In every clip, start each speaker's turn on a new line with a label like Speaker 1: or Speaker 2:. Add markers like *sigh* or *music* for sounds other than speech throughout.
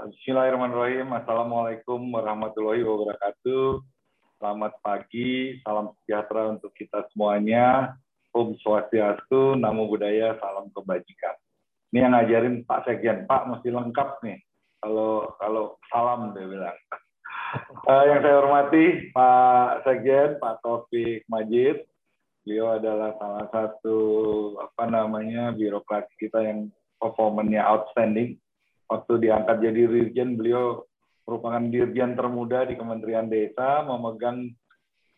Speaker 1: Bismillahirrahmanirrahim. Assalamualaikum warahmatullahi wabarakatuh. Selamat pagi, salam sejahtera untuk kita semuanya. Om Swastiastu, Namo Buddhaya, salam kebajikan. Ini yang ngajarin Pak Sekjen, Pak mesti lengkap nih. Kalau kalau salam dia bilang. Uh, *laughs* yang saya hormati Pak Sekjen, Pak Taufik Majid. Beliau adalah salah satu apa namanya birokrasi kita yang performanya outstanding waktu diangkat jadi dirjen beliau merupakan dirjen termuda di Kementerian Desa memegang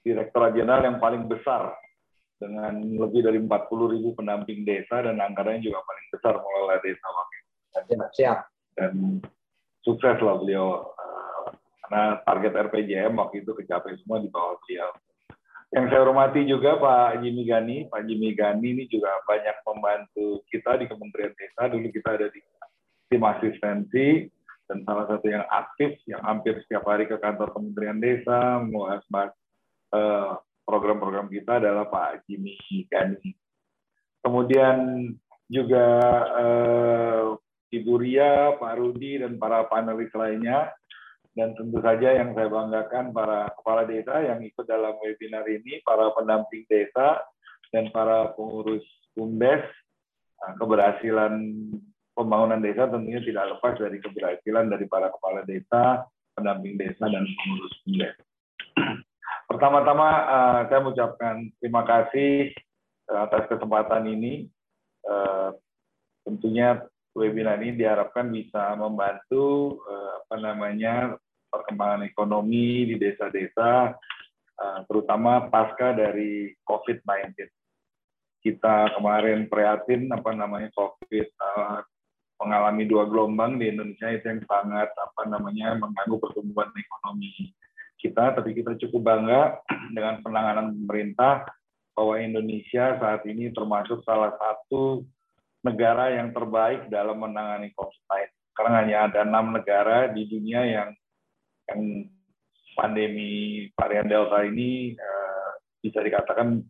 Speaker 1: direktur jenderal yang paling besar dengan lebih dari 40 ribu pendamping desa dan anggarannya juga paling besar mengelola desa waktu itu. Siap. Dan sukses lah beliau karena target RPJM waktu itu kecapai semua di bawah beliau. Yang saya hormati juga Pak Jimmy Gani. Pak Jimmy Gani ini juga banyak membantu kita di Kementerian Desa. Dulu kita ada di tim asistensi dan salah satu yang aktif yang hampir setiap hari ke kantor Kementerian Desa membahas uh, program-program kita adalah Pak Jimmy Gani. Kemudian juga uh, Ibu Ria, Pak Rudi, dan para panelis lainnya. Dan tentu saja yang saya banggakan para kepala desa yang ikut dalam webinar ini, para pendamping desa, dan para pengurus BUMDES. Nah, keberhasilan pembangunan desa tentunya tidak lepas dari keberhasilan dari para kepala desa, pendamping desa, dan pengurus desa. *clears throat* Pertama-tama uh, saya mengucapkan terima kasih uh, atas kesempatan ini. Uh, tentunya webinar ini diharapkan bisa membantu apa namanya perkembangan ekonomi di desa-desa, terutama pasca dari COVID-19 kita kemarin prihatin apa namanya COVID mengalami dua gelombang di Indonesia itu yang sangat apa namanya mengganggu pertumbuhan ekonomi kita, tapi kita cukup bangga *clears throat* dengan penanganan pemerintah bahwa Indonesia saat ini termasuk salah satu negara yang terbaik dalam menangani COVID-19. Karena hanya ada enam negara di dunia yang yang pandemi varian Delta ini uh, bisa dikatakan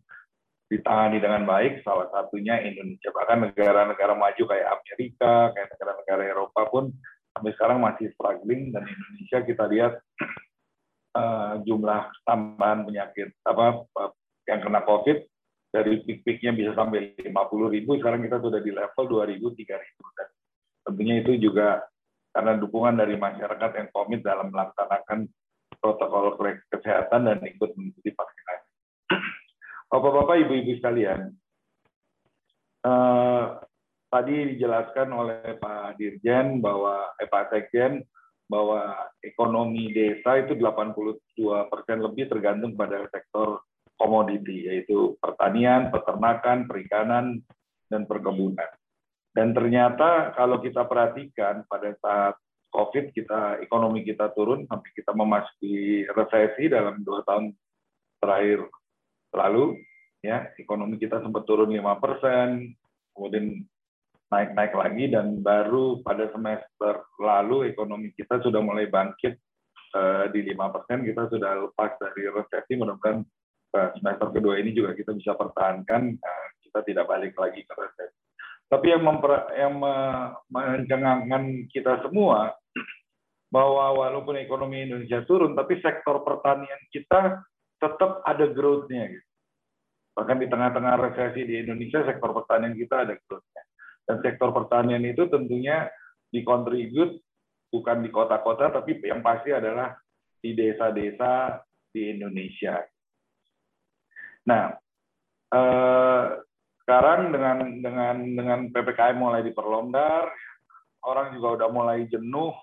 Speaker 1: ditangani dengan baik, salah satunya Indonesia. Bahkan negara-negara maju kayak Amerika, kayak negara-negara Eropa pun sampai sekarang masih struggling dan Indonesia kita lihat uh, *clears throat* jumlah tambahan penyakit apa yang kena COVID dari peak-peaknya bisa sampai 50 ribu, sekarang kita sudah di level 2 ribu, 3 ribu. Dan tentunya itu juga karena dukungan dari masyarakat yang komit dalam melaksanakan protokol kesehatan dan ikut mengikuti vaksinasi. Bapak-bapak, ibu-ibu sekalian, eh, tadi dijelaskan oleh Pak Dirjen bahwa eh, Pak Sekjen bahwa ekonomi desa itu 82 persen lebih tergantung pada sektor komoditi, yaitu pertanian, peternakan, perikanan, dan perkebunan. Dan ternyata kalau kita perhatikan pada saat COVID kita ekonomi kita turun sampai kita memasuki resesi dalam dua tahun terakhir lalu ya ekonomi kita sempat turun lima persen kemudian naik-naik lagi dan baru pada semester lalu ekonomi kita sudah mulai bangkit uh, di lima persen. Kita sudah lepas dari resesi. Mudah-mudahan uh, semester kedua ini juga kita bisa pertahankan uh, kita tidak balik lagi ke resesi. Tapi yang memper, yang mencengangkan kita semua bahwa walaupun ekonomi Indonesia turun tapi sektor pertanian kita tetap ada growth-nya. Gitu. Bahkan di tengah-tengah resesi di Indonesia, sektor pertanian kita ada growth-nya. Dan sektor pertanian itu tentunya dikontribut bukan di kota-kota, tapi yang pasti adalah di desa-desa di Indonesia. Nah, eh, sekarang dengan dengan dengan ppkm mulai diperlonggar, orang juga udah mulai jenuh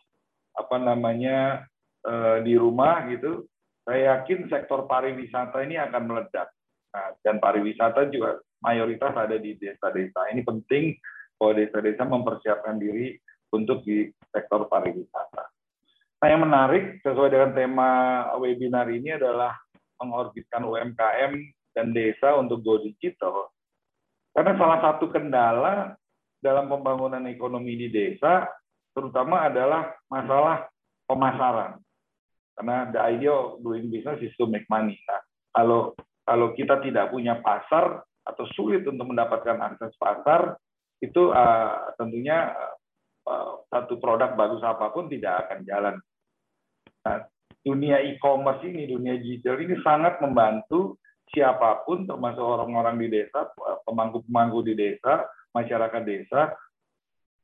Speaker 1: apa namanya eh, di rumah gitu saya yakin sektor pariwisata ini akan meledak. Nah, dan pariwisata juga mayoritas ada di desa-desa. Ini penting bahwa desa-desa mempersiapkan diri untuk di sektor pariwisata. Nah, yang menarik sesuai dengan tema webinar ini adalah mengorbitkan UMKM dan desa untuk go digital. Karena salah satu kendala dalam pembangunan ekonomi di desa terutama adalah masalah pemasaran. Karena the idea of doing business is to make money. Nah, kalau kalau kita tidak punya pasar atau sulit untuk mendapatkan akses pasar, itu uh, tentunya eh, satu produk bagus apa pun tidak akan jalan. Nah, dunia e-commerce ini, dunia digital ini sangat membantu siapa pun, termasuk orang-orang di desa, pemangku-pemangku di desa, masyarakat desa,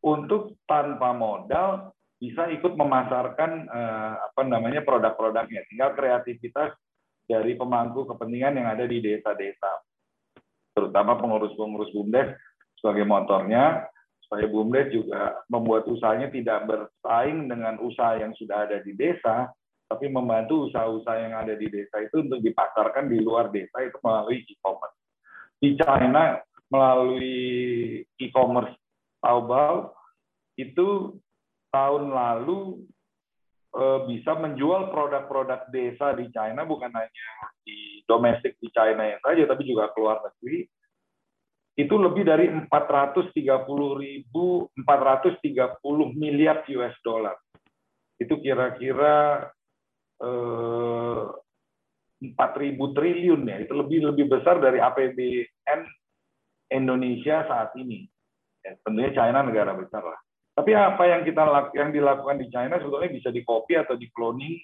Speaker 1: untuk tanpa modal bisa ikut memasarkan eh, apa namanya produk-produknya. Tinggal kreativitas dari pemangku kepentingan yang ada di desa-desa terutama pengurus-pengurus BUMDes sebagai motornya, supaya BUMDes juga membuat usahanya tidak bersaing dengan usaha yang sudah ada di desa, tapi membantu usaha-usaha yang ada di desa itu untuk dipasarkan di luar desa itu melalui e-commerce. Di China melalui e-commerce Taobao itu tahun lalu eh, bisa menjual produk-produk desa di China bukan hanya di domestik di China yang saja, tapi juga keluar negeri, itu lebih dari 430 ribu 430 miliar US dollar. Itu kira-kira eh, 4.000 triliun ya. Itu lebih lebih besar dari APBN Indonesia saat ini. Ya, tentunya China negara besar lah. Tapi apa yang kita yang dilakukan di China sebetulnya bisa di copy atau di cloning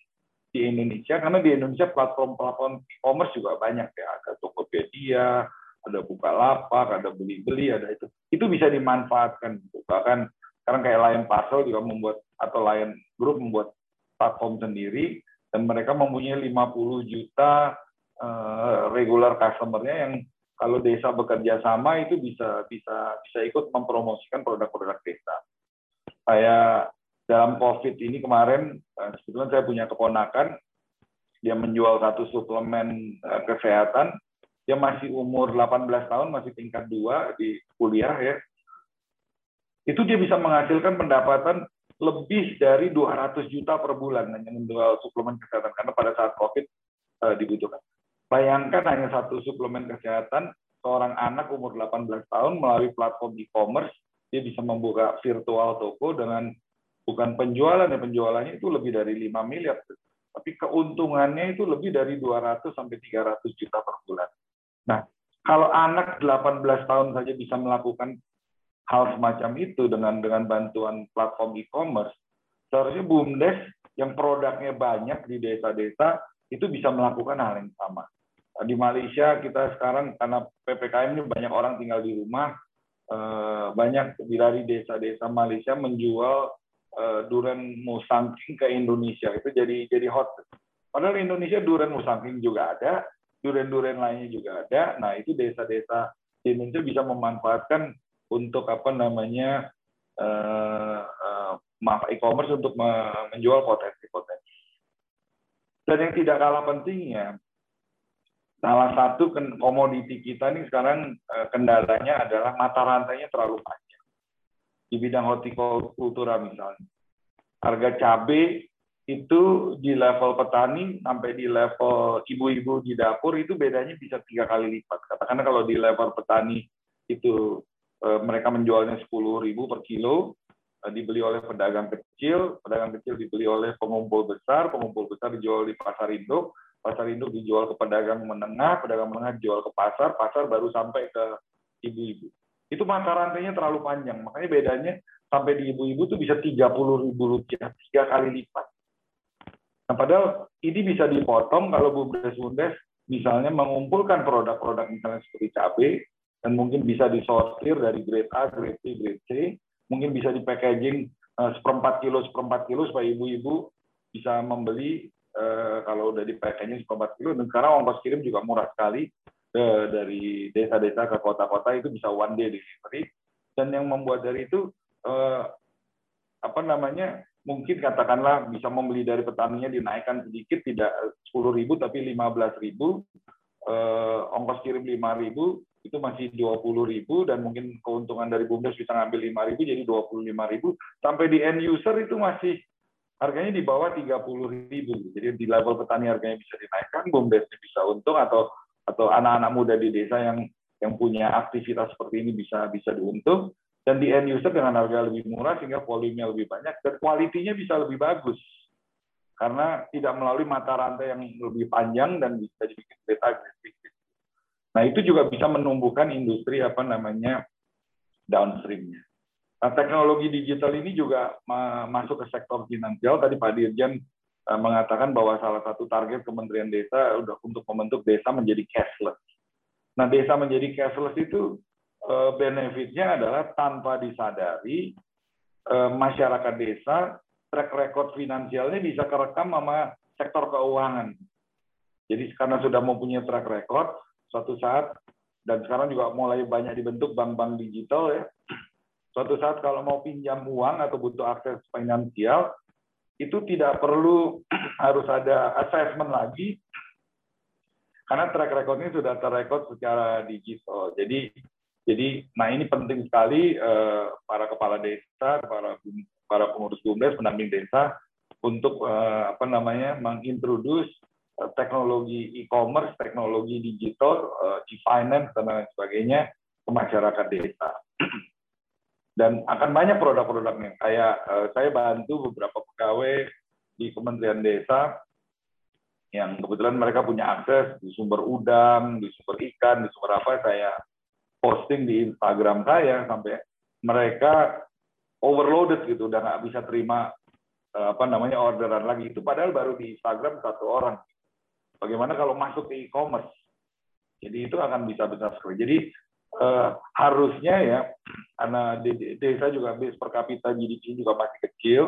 Speaker 1: di Indonesia karena di Indonesia platform-platform e-commerce juga banyak ya ada Tokopedia, ada Bukalapak, ada beli-beli, ada itu. Itu bisa dimanfaatkan bahkan sekarang kayak Lion Parcel juga membuat atau Lion Group membuat platform sendiri dan mereka mempunyai 50 juta uh, regular customer-nya yang kalau desa bekerja sama itu bisa bisa bisa ikut mempromosikan produk-produk desa. Kayak dalam COVID ini kemarin, eh, sebetulnya saya punya keponakan, dia menjual satu suplemen eh, kesehatan, dia masih umur 18 tahun, masih tingkat dua di kuliah ya, itu dia bisa menghasilkan pendapatan lebih dari 200 juta per bulan hanya menjual suplemen kesehatan karena pada saat COVID uh, dibutuhkan. Bayangkan hanya satu suplemen kesehatan seorang anak umur 18 tahun melalui platform e-commerce dia bisa membuka virtual toko dengan bukan penjualan ya penjualannya itu lebih dari 5 miliar tapi keuntungannya itu lebih dari 200 sampai 300 juta per bulan. Nah, kalau anak 18 tahun saja bisa melakukan hal semacam itu dengan dengan bantuan platform e-commerce, seharusnya BUMDes yang produknya banyak di desa-desa itu bisa melakukan hal yang sama. Di Malaysia kita sekarang karena PPKM ini banyak orang tinggal di rumah, banyak dari desa-desa Malaysia menjual uh, durian musangking ke Indonesia itu jadi jadi hot. Padahal Indonesia durian musangking juga ada, durian-durian lainnya juga ada. Nah itu desa-desa di Indonesia bisa memanfaatkan untuk apa namanya uh, uh, e-commerce untuk menjual potensi-potensi. Dan yang tidak kalah pentingnya, salah satu komoditi kita ini sekarang kendalanya adalah mata rantainya terlalu panjang di bidang hortikultura misalnya. Harga cabai itu di level petani sampai di level ibu-ibu di dapur itu bedanya bisa tiga kali lipat. Katakanlah kalau di level petani itu eh, mereka menjualnya 10.000 per kilo, eh, dibeli oleh pedagang kecil, pedagang kecil dibeli oleh pengumpul besar, pengumpul besar dijual di pasar induk, pasar induk dijual ke pedagang menengah, pedagang menengah dijual ke pasar, pasar baru sampai ke ibu-ibu itu mata rantainya terlalu panjang. Makanya bedanya sampai di ibu-ibu itu bisa 30 ribu rupiah, tiga kali lipat. Nah, padahal ini bisa dipotong kalau bumdes-bumdes misalnya mengumpulkan produk-produk misalnya seperti cabai, dan mungkin bisa disortir dari grade A, grade B, grade C, mungkin bisa di packaging eh, seperempat kilo, seperempat kilo supaya ibu-ibu bisa membeli uh, kalau udah di packaging seperempat kilo. Dan sekarang ongkos kirim juga murah sekali, ke, dari desa-desa ke kota-kota itu bisa one day delivery. Dan yang membuat dari itu eh, apa namanya mungkin katakanlah bisa membeli dari petaninya dinaikkan sedikit tidak 10.000 tapi 15.000 eh, ongkos kirim 5.000 itu masih 20.000 dan mungkin keuntungan dari BUMDes bisa ngambil 5.000 jadi 25.000 sampai di end user itu masih harganya di bawah 30.000 jadi di level petani harganya bisa dinaikkan BUMDes bisa untung atau atau anak-anak muda di desa yang yang punya aktivitas seperti ini bisa bisa diuntung dan di end user dengan harga lebih murah sehingga volumenya lebih banyak dan kualitinya bisa lebih bagus karena tidak melalui mata rantai yang lebih panjang dan bisa dibikin data agresif. Nah itu juga bisa menumbuhkan industri apa namanya downstreamnya. Nah, teknologi digital ini juga masuk ke sektor finansial. Tadi Pak Dirjen eh, mengatakan bahwa salah satu target Kementerian Desa udah untuk membentuk desa menjadi cashless. Nah, desa menjadi cashless itu eh, benefitnya adalah tanpa disadari eh, masyarakat desa track record finansialnya bisa kerekam sama sektor keuangan. Jadi karena sudah mempunyai track record, suatu saat dan sekarang juga mulai banyak dibentuk bank-bank digital ya, Suatu saat kalau mau pinjam uang atau butuh akses finansial, itu tidak perlu *clears throat* harus ada assessment lagi, karena track recordnya sudah terrekod secara digital. Jadi, jadi, nah ini penting sekali eh, para kepala desa, para para pengurus bumdes, pendamping desa untuk eh, apa namanya mengintroduce eh, teknologi e-commerce, teknologi digital, e-finance dan lain sebagainya ke masyarakat desa *clears throat* dan akan banyak produk-produknya. Kayak uh, saya bantu beberapa pegawai di Kementerian Desa yang kebetulan mereka punya akses di sumber udang, di sumber ikan, di sumber apa saya posting di Instagram saya sampai mereka overloaded gitu, udah nggak bisa terima uh, apa namanya orderan lagi. Itu padahal baru di Instagram satu orang. Bagaimana kalau masuk ke e-commerce? Jadi itu akan bisa besar sekali. Jadi uh, harusnya ya karena desa juga base per kapita GDP juga masih kecil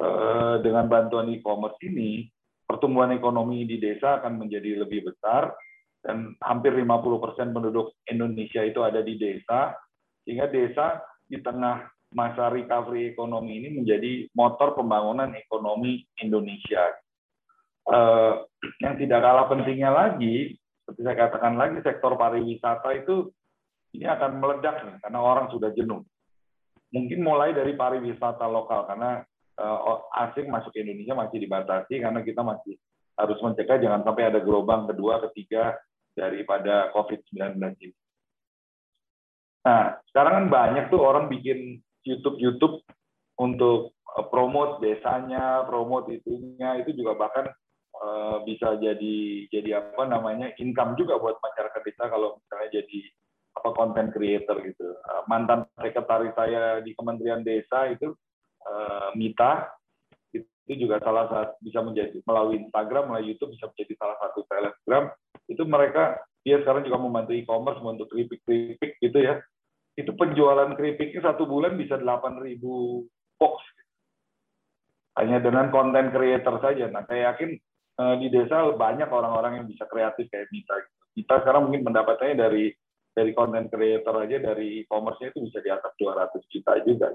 Speaker 1: uh, dengan bantuan e-commerce ini pertumbuhan ekonomi di desa akan menjadi lebih besar dan hampir 50% penduduk Indonesia itu ada di desa sehingga desa di tengah masa recovery ekonomi ini menjadi motor pembangunan ekonomi Indonesia. Uh, yang tidak kalah pentingnya lagi, seperti saya katakan lagi, sektor pariwisata itu ini akan meledak nih karena orang sudah jenuh. Mungkin mulai dari pariwisata lokal karena uh, asing masuk ke Indonesia masih dibatasi karena kita masih harus mencegah jangan sampai ada gelombang kedua, ketiga daripada COVID-19 ini. Nah, sekarang kan banyak tuh orang bikin YouTube-YouTube untuk uh, promote desanya, promote itunya, itu juga bahkan uh, bisa jadi jadi apa namanya income juga buat masyarakat kita kalau misalnya jadi apa konten creator gitu. Uh, mantan sekretaris saya di Kementerian Desa itu uh, Mita itu juga salah satu bisa menjadi melalui Instagram, melalui YouTube bisa menjadi salah satu Telegram. Itu mereka dia sekarang juga membantu e-commerce membantu keripik-keripik gitu ya. Itu penjualan keripiknya satu bulan bisa 8.000 box hanya dengan konten creator saja. Nah, saya yakin uh, di desa banyak orang-orang yang bisa kreatif kayak Mita. Gitu. Kita sekarang mungkin mendapatkannya dari dari konten creator aja dari e-commerce itu bisa di atas 200 juta juga.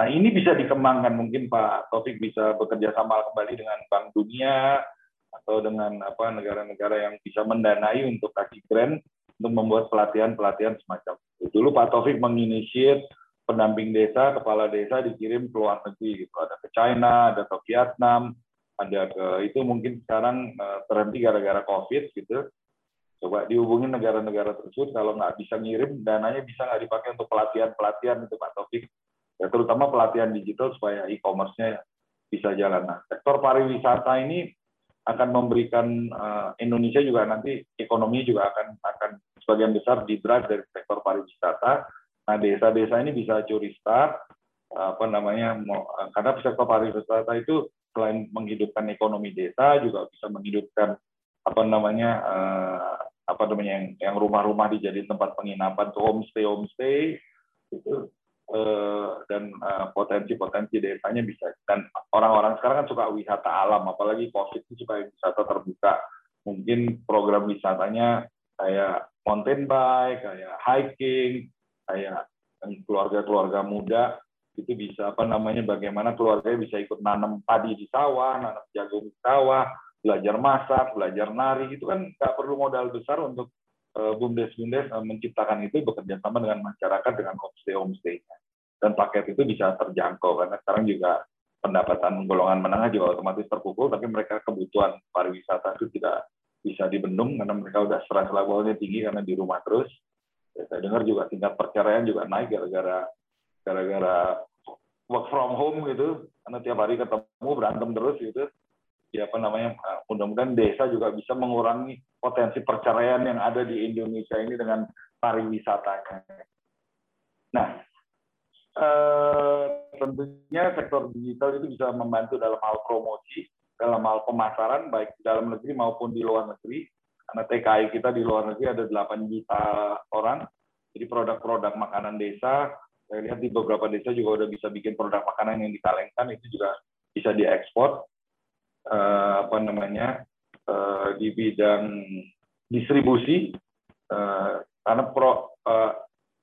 Speaker 1: Nah ini bisa dikembangkan mungkin Pak Taufik bisa bekerja sama kembali dengan Bank Dunia atau dengan apa negara-negara yang bisa mendanai untuk kasih grant untuk membuat pelatihan-pelatihan semacam itu. Dulu Pak Taufik menginisiat pendamping desa, kepala desa dikirim ke luar negeri gitu. Ada ke China, ada ke Vietnam, ada ke itu mungkin sekarang uh, terhenti gara-gara COVID gitu. Coba dihubungi negara-negara tersebut, kalau nggak bisa ngirim, dananya bisa nggak dipakai untuk pelatihan-pelatihan itu Pak Taufik. Ya, terutama pelatihan digital supaya e-commerce-nya bisa jalan. Nah, sektor pariwisata ini akan memberikan uh, Indonesia juga nanti ekonomi juga akan akan sebagian besar di dari sektor pariwisata. Nah, desa-desa ini bisa curi start apa namanya karena sektor pariwisata itu selain menghidupkan ekonomi desa juga bisa menghidupkan apa namanya uh, apa namanya yang yang rumah-rumah dijadiin tempat penginapan tuh homestay homestay itu uh, dan potensi-potensi uh, desanya bisa. Dan orang-orang sekarang kan suka wisata alam apalagi covid itu suka wisata terbuka. Mungkin program wisatanya kayak mountain bike kayak hiking kayak keluarga-keluarga muda itu bisa apa namanya bagaimana keluarganya bisa ikut nanam padi di sawah nanam jagung di sawah belajar masak, belajar nari, itu kan nggak perlu modal besar untuk eh, bumdes-bumdes uh, menciptakan itu bekerja sama dengan masyarakat dengan homestay-homestay. Dan paket itu bisa terjangkau, karena sekarang juga pendapatan golongan menengah juga otomatis terpukul, tapi mereka kebutuhan pariwisata itu tidak bisa dibendung karena mereka udah stres levelnya tinggi karena di rumah terus. Ya, saya dengar juga tingkat perceraian juga naik gara-gara gara-gara work from home gitu, karena tiap hari ketemu berantem terus gitu ya apa namanya eh, mudah-mudahan desa juga bisa mengurangi potensi perceraian yang ada di Indonesia ini dengan pariwisatanya. Nah, eh, tentunya sektor digital itu bisa membantu dalam hal promosi, dalam hal pemasaran baik di dalam negeri maupun di luar negeri. Karena TKI kita di luar negeri ada 8 juta orang. Jadi produk-produk makanan desa, saya lihat di beberapa desa juga udah bisa bikin produk makanan yang dikalengkan itu juga bisa diekspor. Eh, apa namanya eh, di bidang distribusi eh, karena pro eh,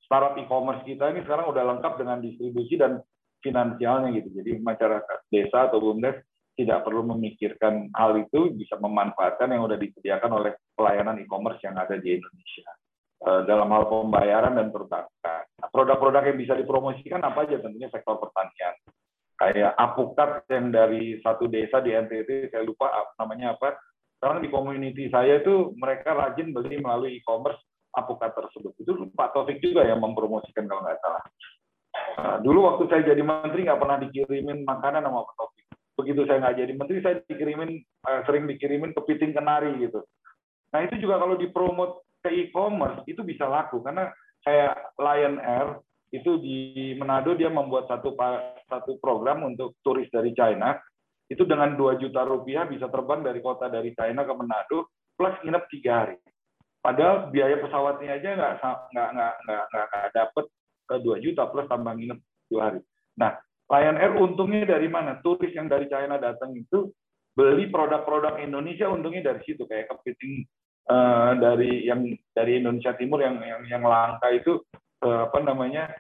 Speaker 1: startup e-commerce kita ini sekarang udah lengkap dengan distribusi dan finansialnya gitu. Jadi masyarakat desa atau bumdes tidak perlu memikirkan hal itu, bisa memanfaatkan yang sudah disediakan oleh pelayanan e-commerce yang ada di Indonesia. Dalam hal pembayaran dan perbankan. Nah, produk-produk yang bisa dipromosikan apa aja? Tentunya sektor pertanian. Kayak apukat yang dari satu desa di NTT, saya lupa namanya apa. Sekarang di community saya itu mereka rajin beli melalui e-commerce apukat tersebut. Itu Pak Taufik juga yang mempromosikan kalau nggak salah. Nah, dulu waktu saya jadi menteri nggak pernah dikirimin makanan sama Pak Taufik. Begitu saya nggak jadi menteri, saya dikirimin eh, sering dikirimin kepiting kenari gitu. Nah itu juga kalau dipromot ke e-commerce itu bisa laku karena kayak Lion Air itu di Manado dia membuat satu satu program untuk turis dari China itu dengan 2 juta rupiah bisa terbang dari kota dari China ke Manado plus nginep tiga hari. Padahal biaya pesawatnya aja nggak nggak nggak nggak nggak dapet ke 2 juta plus tambah nginep dua hari. Nah, Lion Air untungnya dari mana? Turis yang dari China datang itu beli produk-produk Indonesia untungnya dari situ kayak kepiting uh, dari yang dari Indonesia Timur yang yang, yang langka itu apa namanya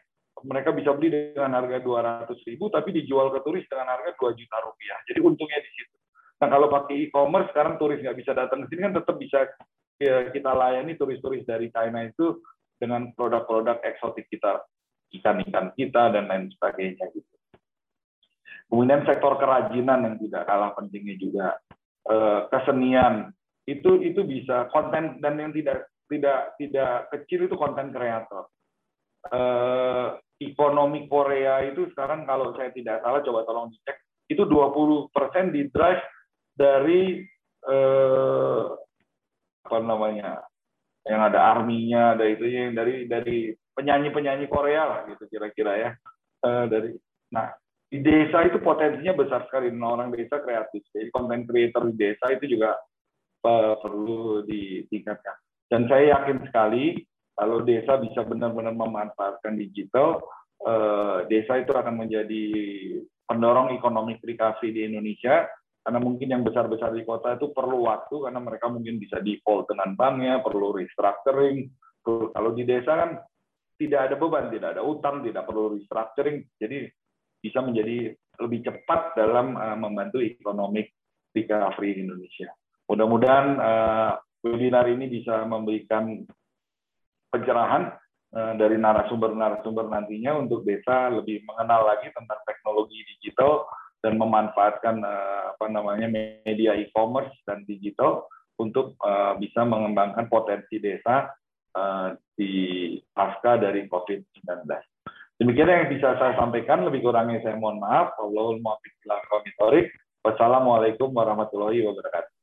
Speaker 1: mereka bisa beli dengan harga 200 ribu tapi dijual ke turis dengan harga 2 juta rupiah. Jadi untungnya di situ. Nah kalau pakai e-commerce sekarang turis nggak bisa datang ke sini kan tetap bisa ya, kita layani turis-turis dari China itu dengan produk-produk eksotik kita, ikan-ikan kita dan lain sebagainya gitu. Kemudian sektor kerajinan yang tidak kalah pentingnya juga eh, kesenian itu itu bisa konten dan yang tidak tidak tidak kecil itu konten kreator. Eh, ekonomi Korea itu sekarang kalau saya tidak salah coba tolong dicek itu 20% di drive dari eh, apa namanya yang ada arminya ada itu yang dari dari penyanyi penyanyi Korea lah gitu kira-kira ya. Eh, dari nah di desa itu potensinya besar sekali. Orang desa kreatif. Jadi konten creator di desa itu juga uh, perlu ditingkatkan. Dan saya yakin sekali kalau desa bisa benar-benar memanfaatkan digital uh, desa itu akan menjadi pendorong ekonomi recovery di Indonesia. Karena mungkin yang besar-besar di kota itu perlu waktu karena mereka mungkin bisa default dengan banknya perlu restructuring. Kalau di desa kan tidak ada beban tidak ada utang tidak perlu restructuring. Jadi bisa menjadi lebih cepat dalam uh, membantu ekonomi recovery Indonesia. Mudah-mudahan uh, webinar ini bisa memberikan pencerahan uh, dari narasumber-narasumber nantinya untuk desa lebih mengenal lagi tentang teknologi digital dan memanfaatkan uh, apa namanya media e-commerce dan digital untuk uh, bisa mengembangkan potensi desa di pasca dari COVID-19. Demikian yang bisa saya sampaikan, lebih kurangnya saya mohon maaf. Wassalamualaikum warahmatullahi wabarakatuh.